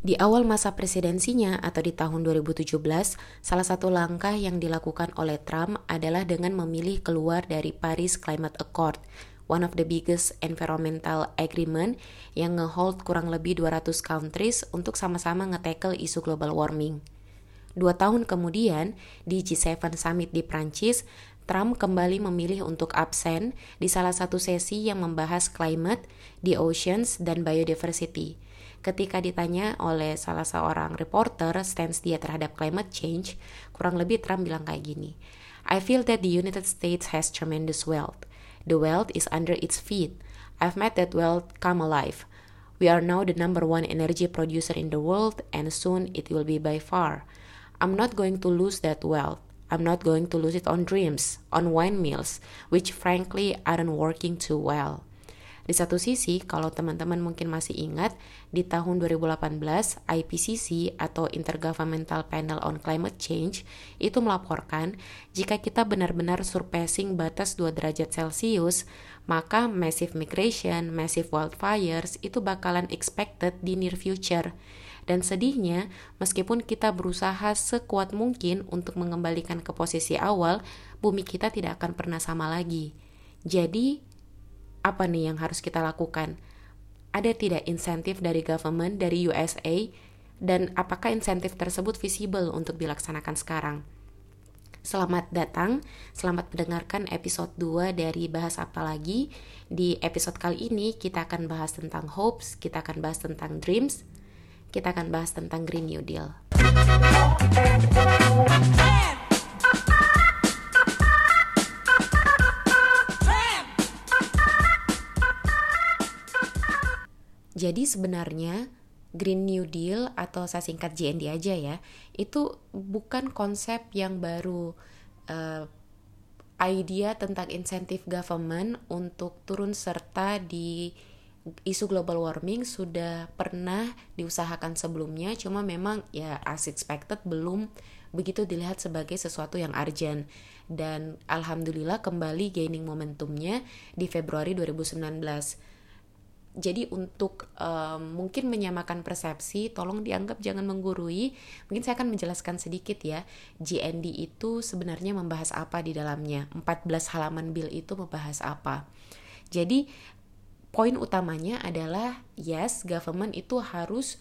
Di awal masa presidensinya atau di tahun 2017, salah satu langkah yang dilakukan oleh Trump adalah dengan memilih keluar dari Paris Climate Accord, one of the biggest environmental agreement yang ngehold kurang lebih 200 countries untuk sama-sama nge-tackle isu global warming. Dua tahun kemudian, di G7 Summit di Prancis, Trump kembali memilih untuk absen di salah satu sesi yang membahas climate, the oceans, dan biodiversity – ketika ditanya oleh salah seorang reporter stance dia terhadap climate change, kurang lebih Trump bilang kayak gini. I feel that the United States has tremendous wealth. The wealth is under its feet. I've made that wealth come alive. We are now the number one energy producer in the world and soon it will be by far. I'm not going to lose that wealth. I'm not going to lose it on dreams, on windmills, which frankly aren't working too well. Di satu sisi, kalau teman-teman mungkin masih ingat, di tahun 2018, IPCC atau Intergovernmental Panel on Climate Change itu melaporkan jika kita benar-benar surpassing batas 2 derajat Celcius, maka massive migration, massive wildfires itu bakalan expected di near future. Dan sedihnya, meskipun kita berusaha sekuat mungkin untuk mengembalikan ke posisi awal, bumi kita tidak akan pernah sama lagi. Jadi, apa nih yang harus kita lakukan? Ada tidak insentif dari government, dari USA, dan apakah insentif tersebut visible untuk dilaksanakan sekarang? Selamat datang, selamat mendengarkan episode 2 dari Bahas Apa Lagi. Di episode kali ini kita akan bahas tentang hopes, kita akan bahas tentang dreams, kita akan bahas tentang Green New Deal. Jadi sebenarnya Green New Deal atau saya singkat GND aja ya, itu bukan konsep yang baru uh, idea tentang insentif government untuk turun serta di isu global warming sudah pernah diusahakan sebelumnya, cuma memang ya as expected belum begitu dilihat sebagai sesuatu yang urgent. Dan alhamdulillah kembali gaining momentumnya di Februari 2019 jadi untuk um, mungkin menyamakan persepsi, tolong dianggap jangan menggurui. Mungkin saya akan menjelaskan sedikit ya. GND itu sebenarnya membahas apa di dalamnya. 14 halaman bill itu membahas apa. Jadi poin utamanya adalah yes, government itu harus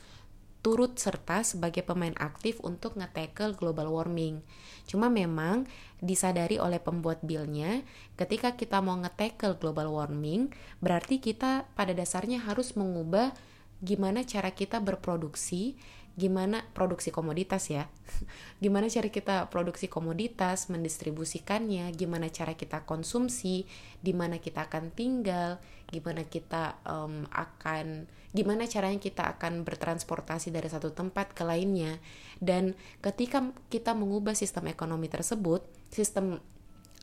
turut serta sebagai pemain aktif untuk nge-tackle global warming. Cuma memang disadari oleh pembuat billnya, ketika kita mau nge-tackle global warming, berarti kita pada dasarnya harus mengubah gimana cara kita berproduksi gimana produksi komoditas ya gimana cara kita produksi komoditas mendistribusikannya gimana cara kita konsumsi di mana kita akan tinggal gimana kita um, akan gimana caranya kita akan bertransportasi dari satu tempat ke lainnya dan ketika kita mengubah sistem ekonomi tersebut sistem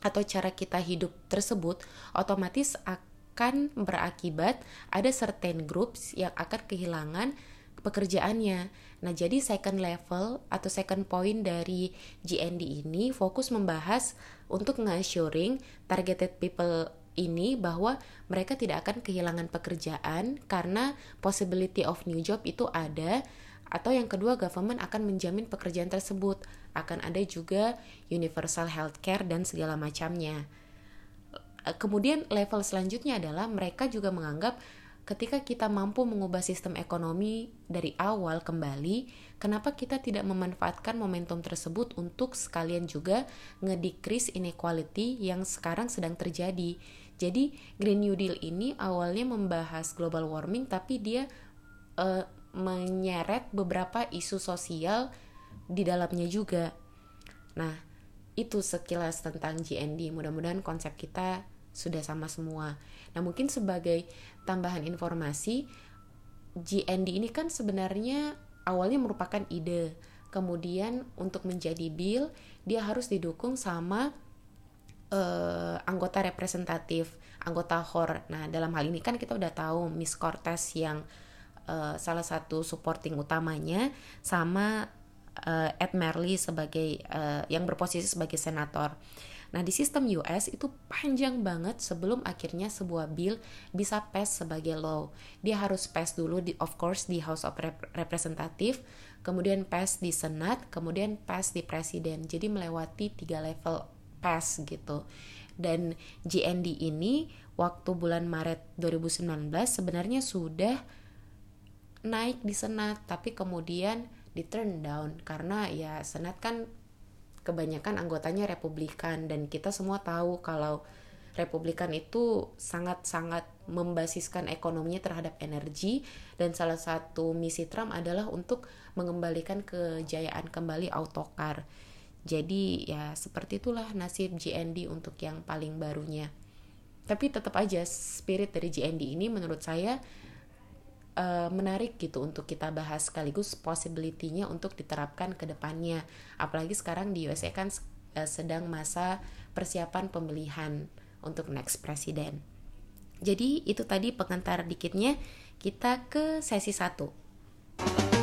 atau cara kita hidup tersebut otomatis akan berakibat ada certain groups yang akan kehilangan pekerjaannya. Nah, jadi second level atau second point dari GND ini fokus membahas untuk nge-assuring targeted people ini bahwa mereka tidak akan kehilangan pekerjaan karena possibility of new job itu ada. Atau yang kedua government akan menjamin pekerjaan tersebut. Akan ada juga universal healthcare dan segala macamnya. Kemudian level selanjutnya adalah mereka juga menganggap ketika kita mampu mengubah sistem ekonomi dari awal kembali, kenapa kita tidak memanfaatkan momentum tersebut untuk sekalian juga ngedecrease inequality yang sekarang sedang terjadi. Jadi Green New Deal ini awalnya membahas global warming tapi dia uh, menyeret beberapa isu sosial di dalamnya juga. Nah, itu sekilas tentang GND. Mudah-mudahan konsep kita sudah sama semua. Nah, mungkin sebagai tambahan informasi GND ini kan sebenarnya awalnya merupakan ide kemudian untuk menjadi bill dia harus didukung sama uh, anggota representatif anggota HOR nah dalam hal ini kan kita udah tahu Miss Cortez yang uh, salah satu supporting utamanya sama uh, Ed Merley sebagai uh, yang berposisi sebagai senator Nah, di sistem US itu panjang banget sebelum akhirnya sebuah bill bisa pass sebagai law. Dia harus pass dulu di of course di House of Rep Representative, kemudian pass di Senat, kemudian pass di Presiden. Jadi melewati tiga level pass gitu. Dan GND ini waktu bulan Maret 2019 sebenarnya sudah naik di Senat, tapi kemudian di turn down karena ya Senat kan kebanyakan anggotanya Republikan dan kita semua tahu kalau Republikan itu sangat-sangat membasiskan ekonominya terhadap energi dan salah satu misi Trump adalah untuk mengembalikan kejayaan kembali autokar. Jadi ya seperti itulah nasib GND untuk yang paling barunya. Tapi tetap aja spirit dari GND ini menurut saya uh, menarik gitu untuk kita bahas sekaligus possibility-nya untuk diterapkan ke depannya. Apalagi sekarang di USA kan uh, sedang masa persiapan pemilihan untuk next presiden. Jadi itu tadi pengantar dikitnya kita ke sesi 1.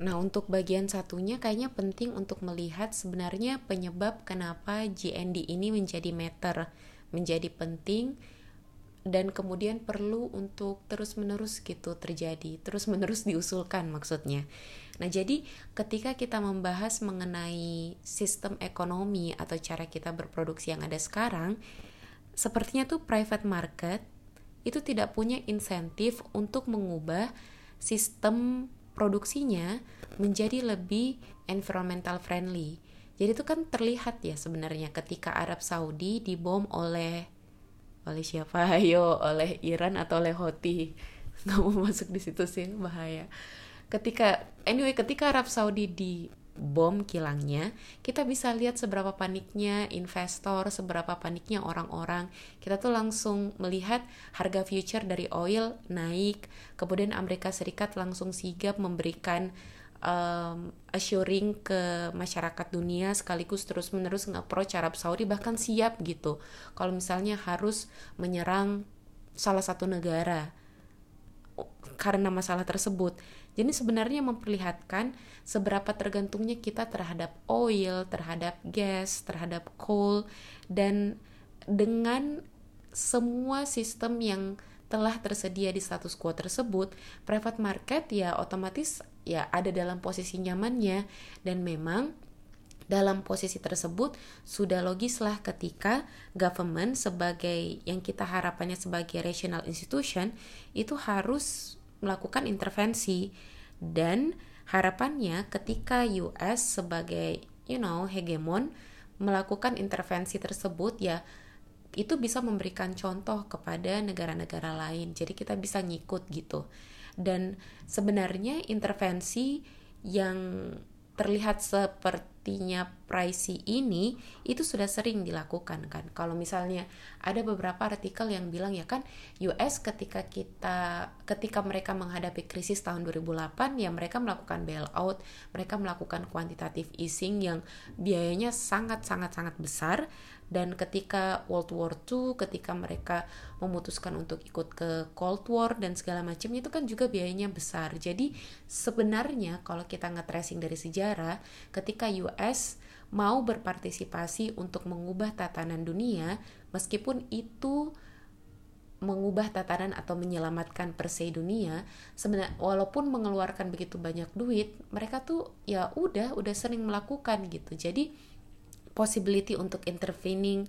Nah, untuk bagian satunya kayaknya penting untuk melihat sebenarnya penyebab kenapa GND ini menjadi meter menjadi penting dan kemudian perlu untuk terus-menerus gitu terjadi, terus-menerus diusulkan maksudnya. Nah, jadi ketika kita membahas mengenai sistem ekonomi atau cara kita berproduksi yang ada sekarang, sepertinya tuh private market itu tidak punya insentif untuk mengubah sistem produksinya menjadi lebih environmental friendly jadi itu kan terlihat ya sebenarnya ketika Arab Saudi dibom oleh oleh siapa? Ayo, oleh Iran atau oleh Houthi. Nggak mau masuk di situ sih, bahaya. Ketika anyway, ketika Arab Saudi di bom kilangnya, kita bisa lihat seberapa paniknya investor, seberapa paniknya orang-orang. Kita tuh langsung melihat harga future dari oil naik, kemudian Amerika Serikat langsung sigap memberikan um, assuring ke masyarakat dunia sekaligus terus menerus nge-approach Arab Saudi bahkan siap gitu kalau misalnya harus menyerang salah satu negara karena masalah tersebut. Jadi sebenarnya memperlihatkan seberapa tergantungnya kita terhadap oil, terhadap gas, terhadap coal dan dengan semua sistem yang telah tersedia di status quo tersebut, private market ya otomatis ya ada dalam posisi nyamannya dan memang dalam posisi tersebut sudah logislah ketika government sebagai yang kita harapannya sebagai rational institution itu harus melakukan intervensi dan harapannya ketika US sebagai you know hegemon melakukan intervensi tersebut ya itu bisa memberikan contoh kepada negara-negara lain. Jadi kita bisa ngikut gitu. Dan sebenarnya intervensi yang terlihat sepertinya pricey ini itu sudah sering dilakukan kan. Kalau misalnya ada beberapa artikel yang bilang ya kan US ketika kita ketika mereka menghadapi krisis tahun 2008 ya mereka melakukan bailout, mereka melakukan quantitative easing yang biayanya sangat sangat sangat besar dan ketika World War II ketika mereka memutuskan untuk ikut ke Cold War dan segala macamnya itu kan juga biayanya besar. Jadi sebenarnya kalau kita nge-tracing dari sejarah ketika US mau berpartisipasi untuk mengubah tatanan dunia meskipun itu mengubah tatanan atau menyelamatkan perse dunia sebenarnya walaupun mengeluarkan begitu banyak duit mereka tuh ya udah udah sering melakukan gitu. Jadi possibility untuk intervening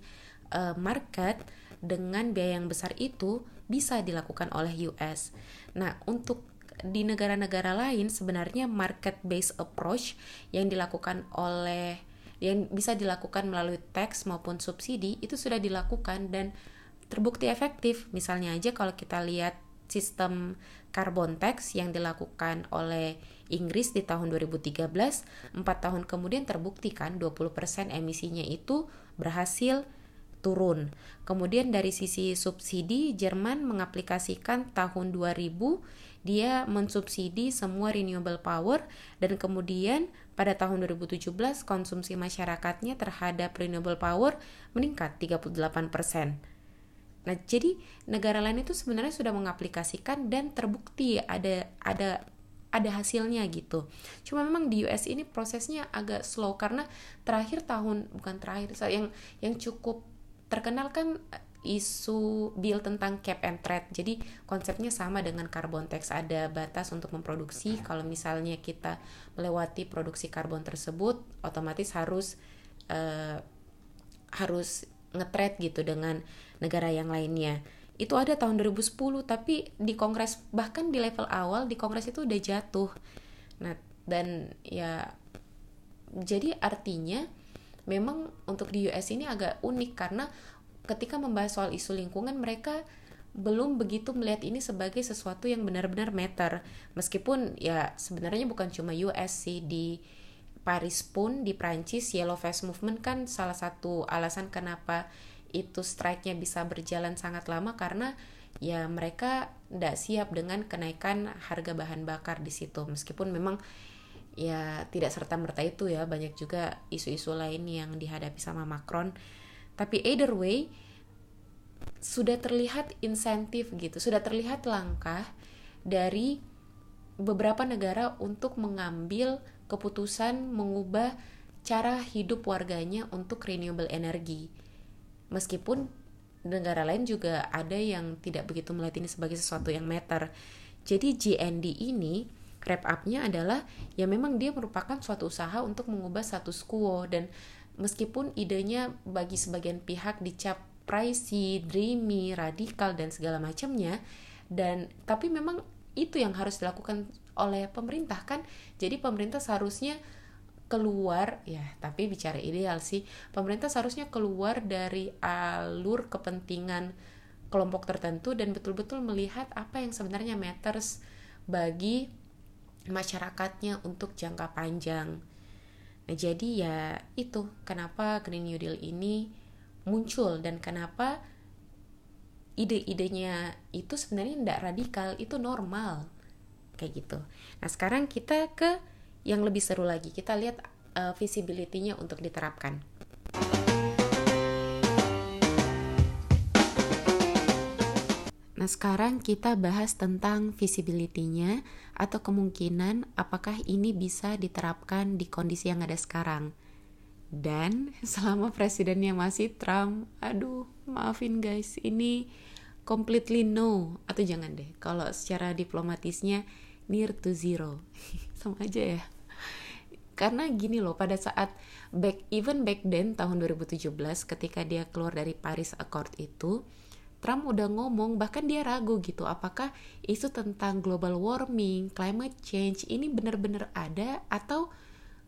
uh, market dengan biaya yang besar itu bisa dilakukan oleh US. Nah, untuk di negara-negara lain sebenarnya market based approach yang dilakukan oleh yang bisa dilakukan melalui tax maupun subsidi itu sudah dilakukan dan terbukti efektif. Misalnya aja kalau kita lihat sistem carbon tax yang dilakukan oleh Inggris di tahun 2013, empat tahun kemudian terbukti kan 20% emisinya itu berhasil turun. Kemudian dari sisi subsidi, Jerman mengaplikasikan tahun 2000 dia mensubsidi semua renewable power dan kemudian pada tahun 2017 konsumsi masyarakatnya terhadap renewable power meningkat 38%. Nah, jadi negara lain itu sebenarnya sudah mengaplikasikan dan terbukti ada ada ada hasilnya gitu. Cuma memang di US ini prosesnya agak slow karena terakhir tahun bukan terakhir yang yang cukup terkenal kan isu bill tentang cap and trade. Jadi konsepnya sama dengan carbon tax ada batas untuk memproduksi. Kalau misalnya kita melewati produksi karbon tersebut, otomatis harus uh, harus ngetrade gitu dengan negara yang lainnya. Itu ada tahun 2010 tapi di kongres bahkan di level awal di kongres itu udah jatuh. Nah, dan ya jadi artinya memang untuk di US ini agak unik karena ketika membahas soal isu lingkungan mereka belum begitu melihat ini sebagai sesuatu yang benar-benar meter meskipun ya sebenarnya bukan cuma US sih di Paris pun di Prancis Yellow Vest Movement kan salah satu alasan kenapa itu strike-nya bisa berjalan sangat lama karena ya mereka tidak siap dengan kenaikan harga bahan bakar di situ. Meskipun memang ya tidak serta merta itu ya banyak juga isu-isu lain yang dihadapi sama Macron. Tapi either way sudah terlihat insentif gitu sudah terlihat langkah dari beberapa negara untuk mengambil keputusan mengubah cara hidup warganya untuk renewable energy meskipun negara lain juga ada yang tidak begitu melihat ini sebagai sesuatu yang meter jadi GND ini wrap up-nya adalah ya memang dia merupakan suatu usaha untuk mengubah status quo. Dan meskipun idenya bagi sebagian pihak dicap pricey, dreamy, radikal dan segala macamnya dan tapi memang itu yang harus dilakukan oleh pemerintah kan? Jadi pemerintah seharusnya keluar ya tapi bicara ideal sih pemerintah seharusnya keluar dari alur kepentingan kelompok tertentu dan betul-betul melihat apa yang sebenarnya matters bagi masyarakatnya untuk jangka panjang Nah, jadi ya itu kenapa Green New Deal ini muncul dan kenapa ide-idenya itu sebenarnya tidak radikal, itu normal. Kayak gitu. Nah, sekarang kita ke yang lebih seru lagi. Kita lihat uh, visibility-nya untuk diterapkan. Nah, sekarang kita bahas tentang visibility-nya atau kemungkinan apakah ini bisa diterapkan di kondisi yang ada sekarang. Dan selama presidennya masih Trump, aduh, maafin guys, ini completely no atau jangan deh. Kalau secara diplomatisnya near to zero. Sama aja ya. Karena gini loh, pada saat back even back then tahun 2017 ketika dia keluar dari Paris Accord itu, Trump udah ngomong bahkan dia ragu gitu apakah isu tentang global warming, climate change ini benar-benar ada atau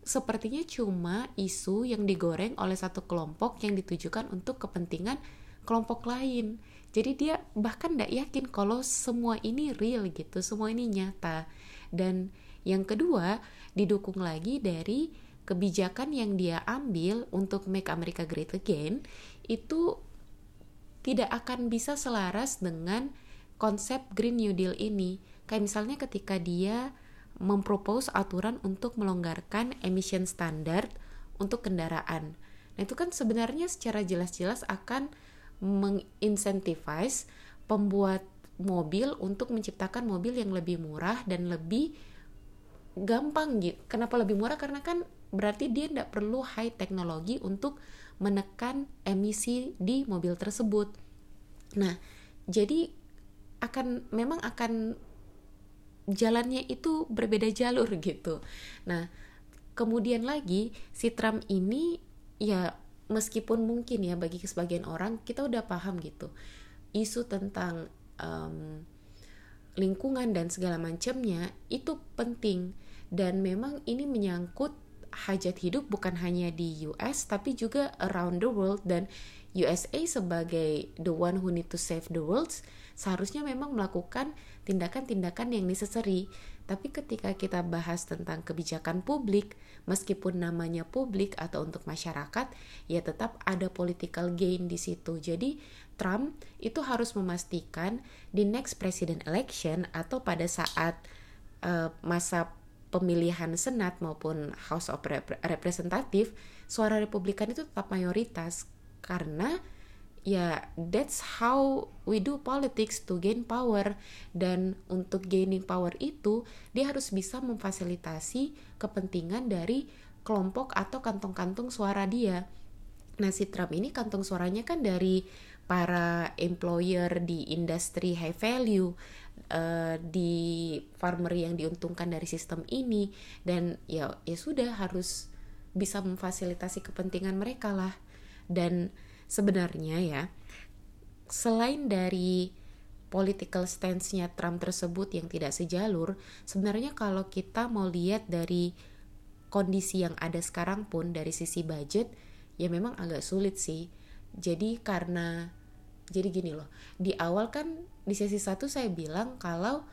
sepertinya cuma isu yang digoreng oleh satu kelompok yang ditujukan untuk kepentingan kelompok lain. Jadi dia bahkan tidak yakin kalau semua ini real gitu, semua ini nyata. Dan yang kedua, didukung lagi dari kebijakan yang dia ambil untuk make America great again itu tidak akan bisa selaras dengan konsep Green New Deal ini. Kayak misalnya ketika dia mempropose aturan untuk melonggarkan emission standard untuk kendaraan. Nah, itu kan sebenarnya secara jelas-jelas akan mengincentivize pembuat mobil untuk menciptakan mobil yang lebih murah dan lebih gampang gitu. Kenapa lebih murah? Karena kan berarti dia tidak perlu high teknologi untuk menekan emisi di mobil tersebut. Nah, jadi akan memang akan jalannya itu berbeda jalur gitu. Nah, kemudian lagi si Trump ini ya meskipun mungkin ya bagi sebagian orang kita udah paham gitu isu tentang um, lingkungan dan segala macamnya itu penting. Dan memang ini menyangkut hajat hidup bukan hanya di US tapi juga around the world. Dan USA sebagai the one who need to save the world seharusnya memang melakukan tindakan-tindakan yang necessary tapi ketika kita bahas tentang kebijakan publik meskipun namanya publik atau untuk masyarakat ya tetap ada political gain di situ. Jadi Trump itu harus memastikan di next president election atau pada saat uh, masa pemilihan Senat maupun House of Representative, suara Republikan itu tetap mayoritas. Karena ya that's how we do politics to gain power. Dan untuk gaining power itu dia harus bisa memfasilitasi kepentingan dari kelompok atau kantong-kantong suara dia. Nah si Trump ini kantong suaranya kan dari para employer di industri high value uh, di farmer yang diuntungkan dari sistem ini. Dan ya ya sudah harus bisa memfasilitasi kepentingan mereka lah. Dan sebenarnya ya selain dari political stance-nya Trump tersebut yang tidak sejalur, sebenarnya kalau kita mau lihat dari kondisi yang ada sekarang pun dari sisi budget ya memang agak sulit sih. Jadi karena jadi gini loh, di awal kan di sesi satu saya bilang kalau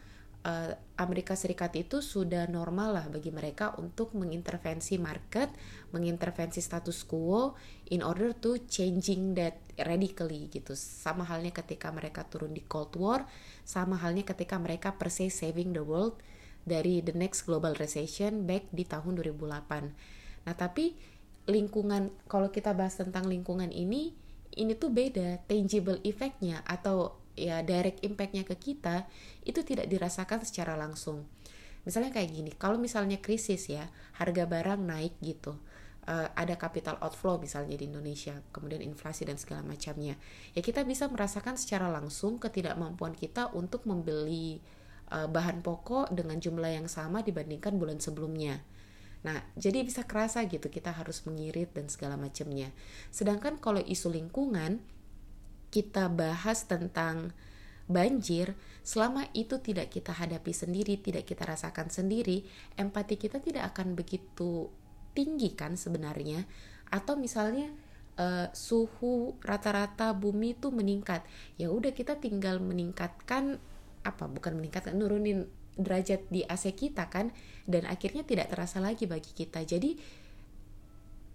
uh, Amerika Serikat itu sudah normal lah bagi mereka untuk mengintervensi market, mengintervensi status quo in order to changing that radically gitu. Sama halnya ketika mereka turun di Cold War, sama halnya ketika mereka per saving the world dari the next global recession back di tahun 2008. Nah, tapi lingkungan kalau kita bahas tentang lingkungan ini ini tuh beda tangible effectnya atau ya direct impactnya ke kita itu tidak dirasakan secara langsung misalnya kayak gini kalau misalnya krisis ya harga barang naik gitu uh, ada capital outflow misalnya di Indonesia kemudian inflasi dan segala macamnya ya kita bisa merasakan secara langsung ketidakmampuan kita untuk membeli uh, bahan pokok dengan jumlah yang sama dibandingkan bulan sebelumnya Nah, jadi bisa kerasa gitu kita harus mengirit dan segala macamnya. Sedangkan kalau isu lingkungan kita bahas tentang banjir, selama itu tidak kita hadapi sendiri, tidak kita rasakan sendiri, empati kita tidak akan begitu tinggi kan sebenarnya. Atau misalnya uh, suhu rata-rata bumi itu meningkat, ya udah kita tinggal meningkatkan apa? Bukan meningkatkan, nurunin derajat di AC kita kan, dan akhirnya tidak terasa lagi bagi kita. Jadi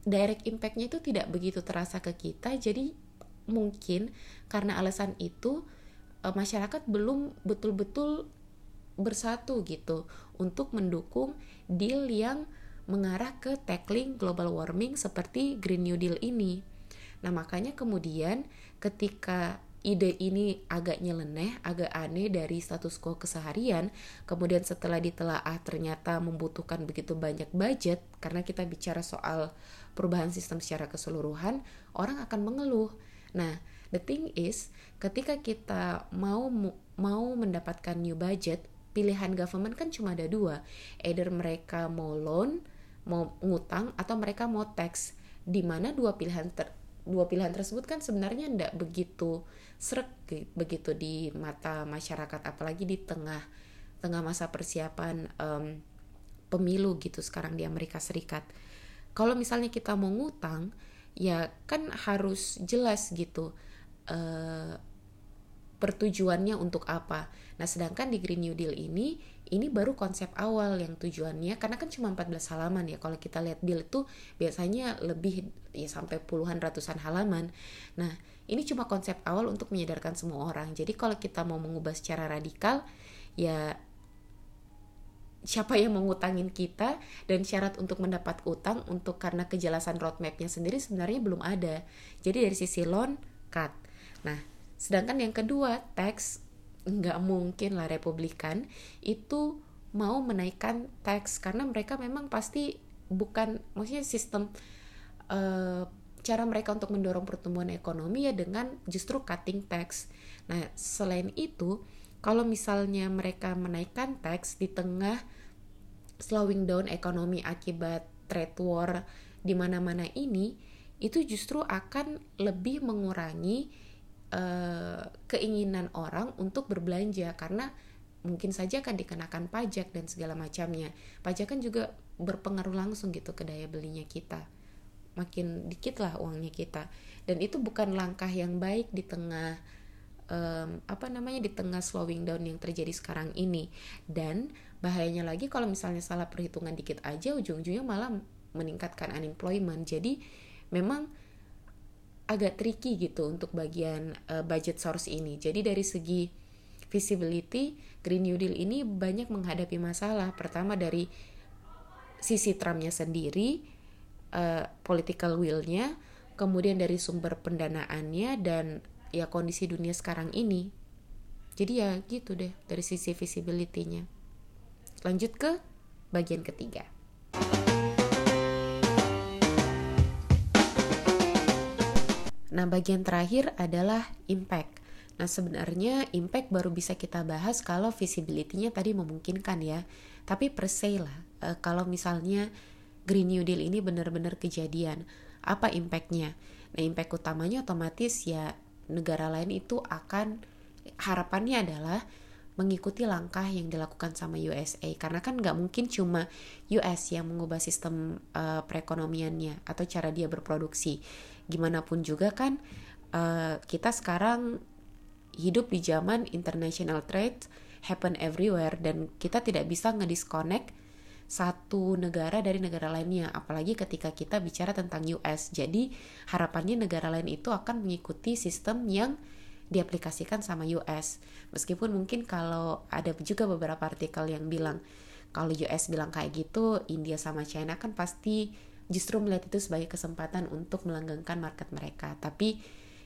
direct impactnya itu tidak begitu terasa ke kita, jadi mungkin karena alasan itu uh, masyarakat belum betul-betul bersatu gitu untuk mendukung deal yang mengarah ke tackling global warming seperti Green New Deal ini. Nah, makanya kemudian ketika ide ini agak nyeleneh, agak aneh dari status quo keseharian, kemudian setelah ditelaah ternyata membutuhkan begitu banyak budget karena kita bicara soal perubahan sistem secara keseluruhan, orang akan mengeluh Nah, the thing is, ketika kita mau mau mendapatkan new budget, pilihan government kan cuma ada dua, either mereka mau loan, mau ngutang, atau mereka mau tax. Di mana dua pilihan ter dua pilihan tersebut kan sebenarnya tidak begitu seret begitu di mata masyarakat, apalagi di tengah tengah masa persiapan um, pemilu gitu sekarang di Amerika Serikat. Kalau misalnya kita mau ngutang, ya kan harus jelas gitu uh, pertujuannya untuk apa. Nah, sedangkan di Green New Deal ini ini baru konsep awal yang tujuannya karena kan cuma 14 halaman ya. Kalau kita lihat deal itu biasanya lebih ya sampai puluhan ratusan halaman. Nah, ini cuma konsep awal untuk menyadarkan semua orang. Jadi kalau kita mau mengubah secara radikal ya siapa yang mengutangin kita dan syarat untuk mendapat utang untuk karena kejelasan roadmapnya sendiri sebenarnya belum ada. Jadi dari sisi loan cut. Nah, sedangkan yang kedua tax nggak mungkin lah Republikan itu mau menaikkan tax karena mereka memang pasti bukan maksudnya sistem uh, cara mereka untuk mendorong pertumbuhan ekonomi ya dengan justru cutting tax. Nah, selain itu, kalau misalnya mereka menaikkan tax di tengah slowing down ekonomi akibat trade war di mana-mana ini itu justru akan lebih mengurangi uh, keinginan orang untuk berbelanja karena mungkin saja akan dikenakan pajak dan segala macamnya. Pajak kan juga berpengaruh langsung gitu ke daya belinya kita. Makin dikit lah uangnya kita. Dan itu bukan langkah yang baik di tengah um, apa namanya di tengah slowing down yang terjadi sekarang ini dan bahayanya lagi kalau misalnya salah perhitungan dikit aja ujung-ujungnya malah meningkatkan unemployment. Jadi memang agak tricky gitu untuk bagian uh, budget source ini. Jadi dari segi visibility Green New Deal ini banyak menghadapi masalah. Pertama dari sisi Trumpnya sendiri uh, political willnya kemudian dari sumber pendanaannya dan ya kondisi dunia sekarang ini. Jadi ya gitu deh dari sisi visibility-nya lanjut ke bagian ketiga Nah, bagian terakhir adalah impact. Nah, sebenarnya impact baru bisa kita bahas kalau visibility-nya tadi memungkinkan ya. Tapi per se lah, e, kalau misalnya Green New Deal ini benar-benar kejadian, apa impactnya? Nah, impact utamanya otomatis ya negara lain itu akan harapannya adalah mengikuti langkah yang dilakukan sama USA karena kan nggak mungkin cuma US yang mengubah sistem uh, perekonomiannya atau cara dia berproduksi. Gimana pun juga kan uh, kita sekarang hidup di zaman international trade happen everywhere dan kita tidak bisa ngedisconnect satu negara dari negara lainnya apalagi ketika kita bicara tentang US jadi harapannya negara lain itu akan mengikuti sistem yang diaplikasikan sama US. Meskipun mungkin kalau ada juga beberapa artikel yang bilang kalau US bilang kayak gitu, India sama China kan pasti justru melihat itu sebagai kesempatan untuk melanggengkan market mereka. Tapi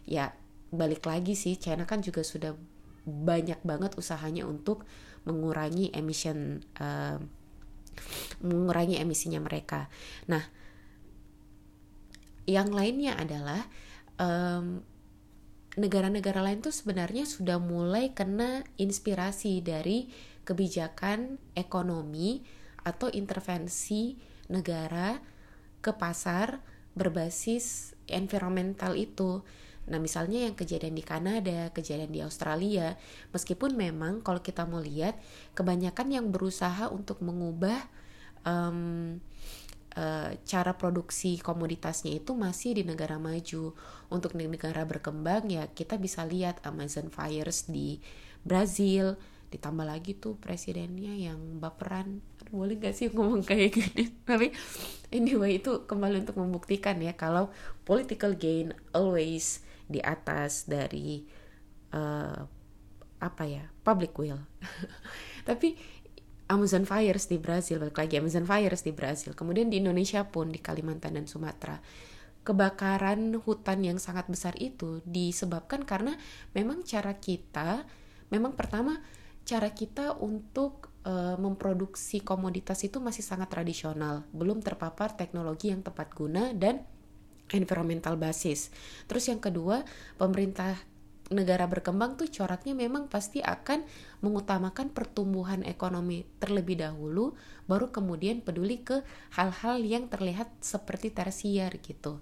ya balik lagi sih, China kan juga sudah banyak banget usahanya untuk mengurangi emission uh, mengurangi emisinya mereka. Nah, yang lainnya adalah um, negara-negara lain tuh sebenarnya sudah mulai kena inspirasi dari kebijakan ekonomi atau intervensi negara ke pasar berbasis environmental itu. Nah, misalnya yang kejadian di Kanada, kejadian di Australia, meskipun memang kalau kita mau lihat kebanyakan yang berusaha untuk mengubah um, uh, cara produksi komoditasnya itu masih di negara maju. Untuk negara berkembang ya kita bisa lihat Amazon Fires di Brazil, ditambah lagi tuh presidennya yang baperan. boleh gak sih ngomong kayak gini? Tapi anyway itu kembali untuk membuktikan ya kalau political gain always di atas dari uh, apa ya public will. Tapi Amazon Fires di Brazil, balik lagi Amazon Fires di Brazil. Kemudian di Indonesia pun di Kalimantan dan Sumatera. Kebakaran hutan yang sangat besar itu disebabkan karena memang cara kita, memang pertama cara kita untuk uh, memproduksi komoditas itu masih sangat tradisional, belum terpapar teknologi yang tepat guna dan environmental basis. Terus yang kedua, pemerintah negara berkembang tuh coraknya memang pasti akan mengutamakan pertumbuhan ekonomi terlebih dahulu baru kemudian peduli ke hal-hal yang terlihat seperti tersier gitu.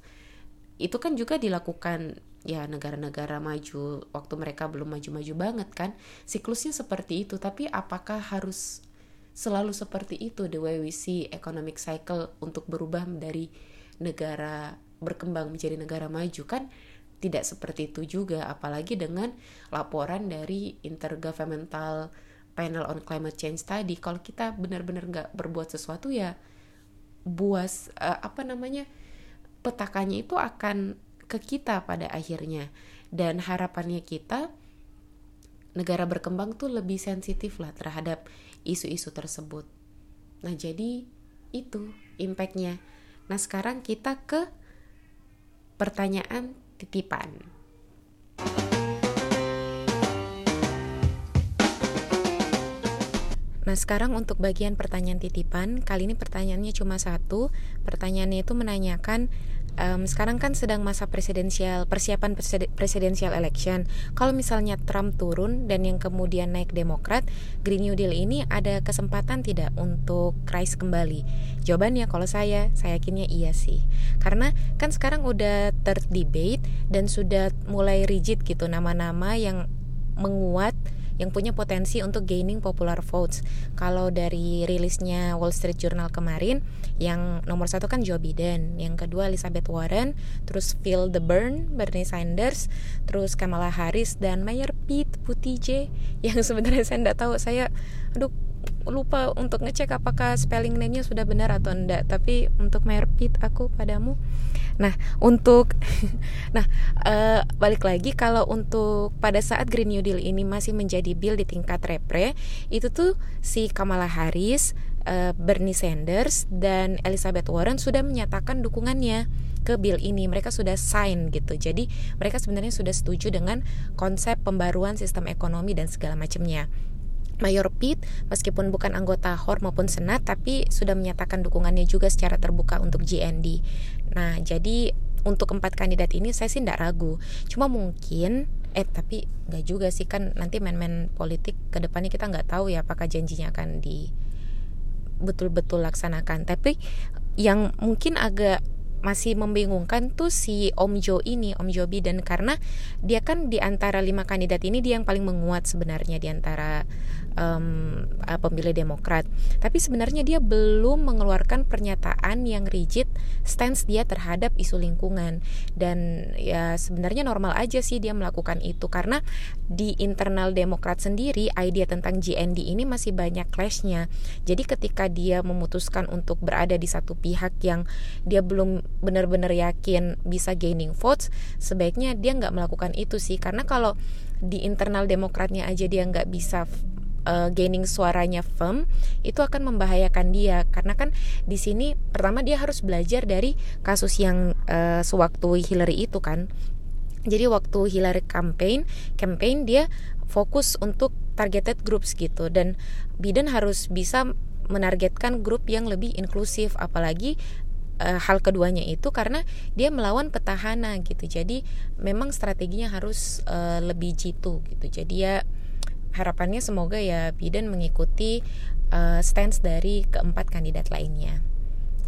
Itu kan juga dilakukan ya negara-negara maju waktu mereka belum maju-maju banget kan siklusnya seperti itu. Tapi apakah harus selalu seperti itu the way we see economic cycle untuk berubah dari negara berkembang menjadi negara maju kan tidak seperti itu juga apalagi dengan laporan dari intergovernmental panel on climate change tadi. Kalau kita benar-benar nggak berbuat sesuatu ya buas uh, apa namanya petakannya itu akan ke kita pada akhirnya. Dan harapannya kita negara berkembang tuh lebih sensitif lah terhadap isu-isu tersebut. Nah jadi itu impactnya. Nah sekarang kita ke pertanyaan titipan. Nah sekarang untuk bagian pertanyaan titipan Kali ini pertanyaannya cuma satu Pertanyaannya itu menanyakan um, sekarang kan sedang masa presidensial persiapan presidensial election. Kalau misalnya Trump turun dan yang kemudian naik Demokrat, Green New Deal ini ada kesempatan tidak untuk rise kembali? Jawabannya kalau saya, saya yakinnya iya sih. Karena kan sekarang udah terdebate dan sudah mulai rigid gitu nama-nama yang menguat yang punya potensi untuk gaining popular votes. Kalau dari rilisnya Wall Street Journal kemarin, yang nomor satu kan Joe Biden, yang kedua Elizabeth Warren, terus Phil DeBurn, Bernie Sanders, terus Kamala Harris dan Mayor Pete Buttigieg yang sebenarnya saya tidak tahu saya aduh lupa untuk ngecek apakah spelling name-nya sudah benar atau enggak tapi untuk Pete aku padamu. Nah, untuk nah uh, balik lagi kalau untuk pada saat Green New Deal ini masih menjadi bill di tingkat repre, itu tuh si Kamala Harris uh, Bernie Sanders dan Elizabeth Warren sudah menyatakan dukungannya ke bill ini. Mereka sudah sign gitu. Jadi mereka sebenarnya sudah setuju dengan konsep pembaruan sistem ekonomi dan segala macamnya Mayor Pitt meskipun bukan anggota HOR maupun Senat tapi sudah menyatakan dukungannya juga secara terbuka untuk GND. Nah, jadi untuk empat kandidat ini saya sih tidak ragu. Cuma mungkin eh tapi nggak juga sih kan nanti main-main politik ke depannya kita nggak tahu ya apakah janjinya akan di betul-betul laksanakan. Tapi yang mungkin agak masih membingungkan tuh si Om Jo ini, Om Jo Biden karena dia kan di antara lima kandidat ini dia yang paling menguat sebenarnya di antara um, pemilih Demokrat. Tapi sebenarnya dia belum mengeluarkan pernyataan yang rigid stance dia terhadap isu lingkungan dan ya sebenarnya normal aja sih dia melakukan itu karena di internal Demokrat sendiri idea tentang GND ini masih banyak clashnya. Jadi ketika dia memutuskan untuk berada di satu pihak yang dia belum benar-benar yakin bisa gaining votes, sebaiknya dia nggak melakukan itu sih karena kalau di internal Demokratnya aja dia nggak bisa uh, gaining suaranya firm itu akan membahayakan dia. Karena kan di sini pertama dia harus belajar dari kasus yang uh, sewaktu Hillary itu kan. Jadi waktu Hillary campaign campaign dia fokus untuk targeted groups gitu. Dan Biden harus bisa menargetkan grup yang lebih inklusif apalagi uh, hal keduanya itu karena dia melawan petahana gitu. Jadi memang strateginya harus uh, lebih jitu gitu. Jadi ya harapannya semoga ya Biden mengikuti uh, stance dari keempat kandidat lainnya.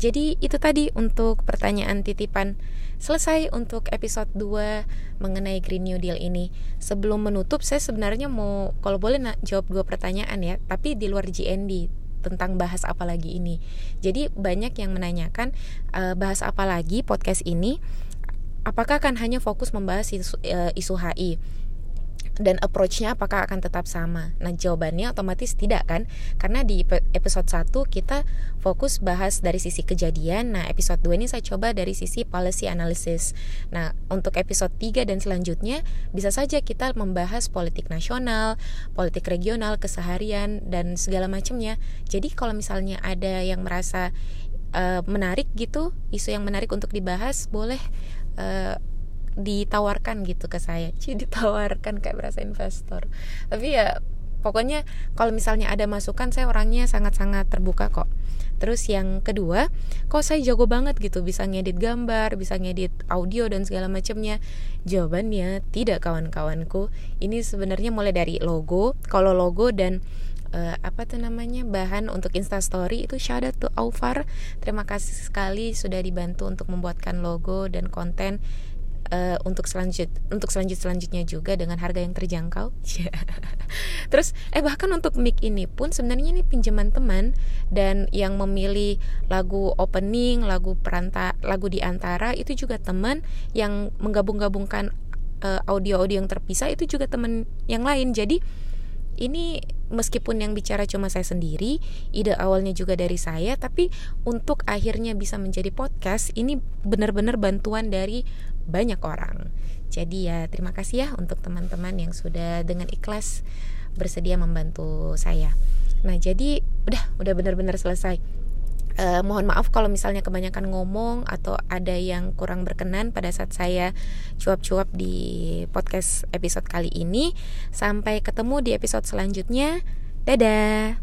Jadi itu tadi untuk pertanyaan titipan selesai untuk episode 2 mengenai Green New Deal ini. Sebelum menutup saya sebenarnya mau kalau boleh nak jawab dua pertanyaan ya, tapi di luar GND tentang bahas apa lagi ini. Jadi banyak yang menanyakan uh, bahas apa lagi podcast ini? Apakah akan hanya fokus membahas isu, uh, isu HI? Dan approach-nya apakah akan tetap sama? Nah, jawabannya otomatis tidak kan? Karena di episode 1 kita fokus bahas dari sisi kejadian. Nah, episode 2 ini saya coba dari sisi policy analysis. Nah, untuk episode 3 dan selanjutnya bisa saja kita membahas politik nasional, politik regional, keseharian dan segala macamnya. Jadi kalau misalnya ada yang merasa uh, menarik gitu, isu yang menarik untuk dibahas, boleh uh, ditawarkan gitu ke saya. Jadi ditawarkan kayak berasa investor. Tapi ya pokoknya kalau misalnya ada masukan saya orangnya sangat-sangat terbuka kok. Terus yang kedua kok saya jago banget gitu. Bisa ngedit gambar bisa ngedit audio dan segala macamnya. Jawabannya tidak kawan-kawanku. Ini sebenarnya mulai dari logo. Kalau logo dan uh, apa tuh namanya bahan untuk instastory itu shout out to Aufar. Terima kasih sekali sudah dibantu untuk membuatkan logo dan konten uh, untuk selanjut untuk selanjut selanjutnya juga dengan harga yang terjangkau. Terus eh bahkan untuk mic ini pun sebenarnya ini pinjaman teman dan yang memilih lagu opening, lagu peranta, lagu di antara itu juga teman yang menggabung-gabungkan uh, audio-audio yang terpisah itu juga teman yang lain. Jadi ini meskipun yang bicara cuma saya sendiri, ide awalnya juga dari saya, tapi untuk akhirnya bisa menjadi podcast ini benar-benar bantuan dari banyak orang. Jadi ya terima kasih ya untuk teman-teman yang sudah dengan ikhlas bersedia membantu saya. Nah jadi udah udah benar-benar selesai. Eh, mohon maaf kalau misalnya kebanyakan ngomong atau ada yang kurang berkenan pada saat saya cuap-cuap di podcast episode kali ini. Sampai ketemu di episode selanjutnya. Dadah.